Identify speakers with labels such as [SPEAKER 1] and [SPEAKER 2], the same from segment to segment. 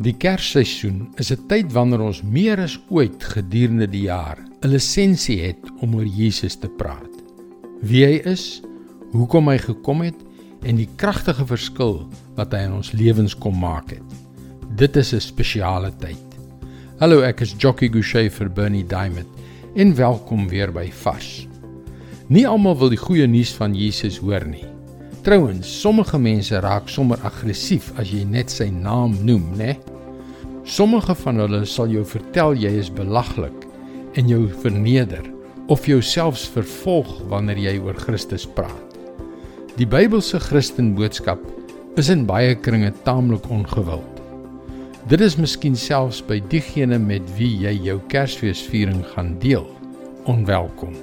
[SPEAKER 1] Die Kersseisoen is 'n tyd wanneer ons meer as ooit gedurende die jaar 'n lisensie het om oor Jesus te praat. Wie hy is, hoekom hy gekom het en die kragtige verskil wat hy in ons lewens kom maak het. Dit is 'n spesiale tyd. Hallo, ek is Jockey Gouchee vir Bernie Diamond en welkom weer by Fas. Nie almal wil die goeie nuus van Jesus hoor nie. Trouwens, sommige mense raak sommer aggressief as jy net sy naam noem, né? Sommige van hulle sal jou vertel jy is belaglik en jou verneder of jouself vervolg wanneer jy oor Christus praat. Die Bybelse Christenboodskap is in baie kringe taamlik ongewild. Dit is miskien selfs by diegene met wie jy jou Kersfeesviering gaan deel, onwelkom.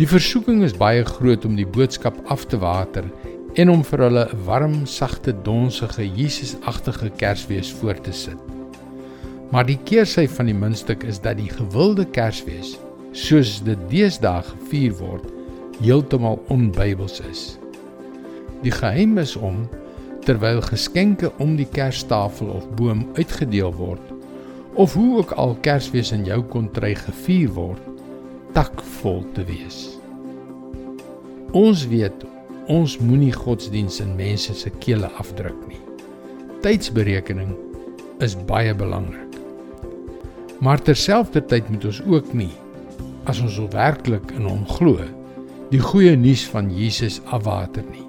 [SPEAKER 1] Die versoeking is baie groot om die boodskap af te water en om vir hulle 'n warm, sagte, donsige, Jesusagtige Kersfees voor te sit. Maar die keersy van die muntstuk is dat die gewilde Kersfees, soos dit deesdae gevier word, heeltemal onbybels is. Die geheim is om terwyl geskenke om die kerstafel of boom uitgedeel word, of hoe ook al Kersfees in jou kontry gevier word, takvol te wees. Ons weet ons moenie godsdiens in mense se kele afdruk nie. Tydsberekening is baie belangrik. Maar terselfdertyd moet ons ook nie as ons werklik in hom glo, die goeie nuus van Jesus afwater nie.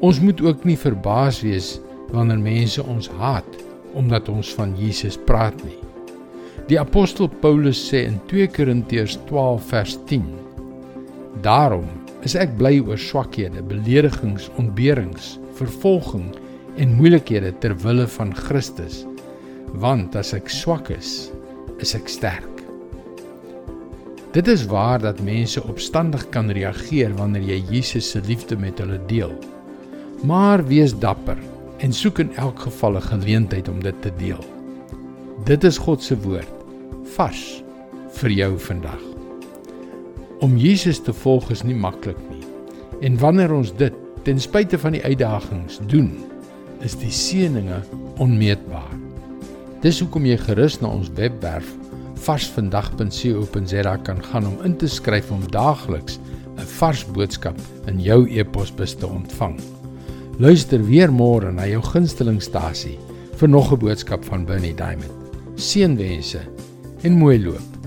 [SPEAKER 1] Ons moet ook nie verbaas wees wanneer mense ons haat omdat ons van Jesus praat nie. Die apostel Paulus sê in 2 Korintiërs 12 vers 10: Daarom is ek bly oor swakhede, beledigings, ontberings, vervolging en moeilikhede ter wille van Christus, want as ek swak is, is ek sterk. Dit is waar dat mense opstandig kan reageer wanneer jy Jesus se liefde met hulle deel. Maar wees dapper en soek in elk geval 'n geleentheid om dit te deel. Dit is God se woord vars vir jou vandag. Om Jesus te volg is nie maklik nie. En wanneer ons dit ten spyte van die uitdagings doen, is die seëninge onmeetbaar. Dis hoekom jy gerus na ons webwerf varsvandag.co.za kan gaan om in te skryf om daagliks 'n vars boodskap in jou e-posbus te ontvang. Luister weer môre na jou gunstelingstasie vir nog 'n boodskap van Bernie Diamond. Seënwense en mooi loop.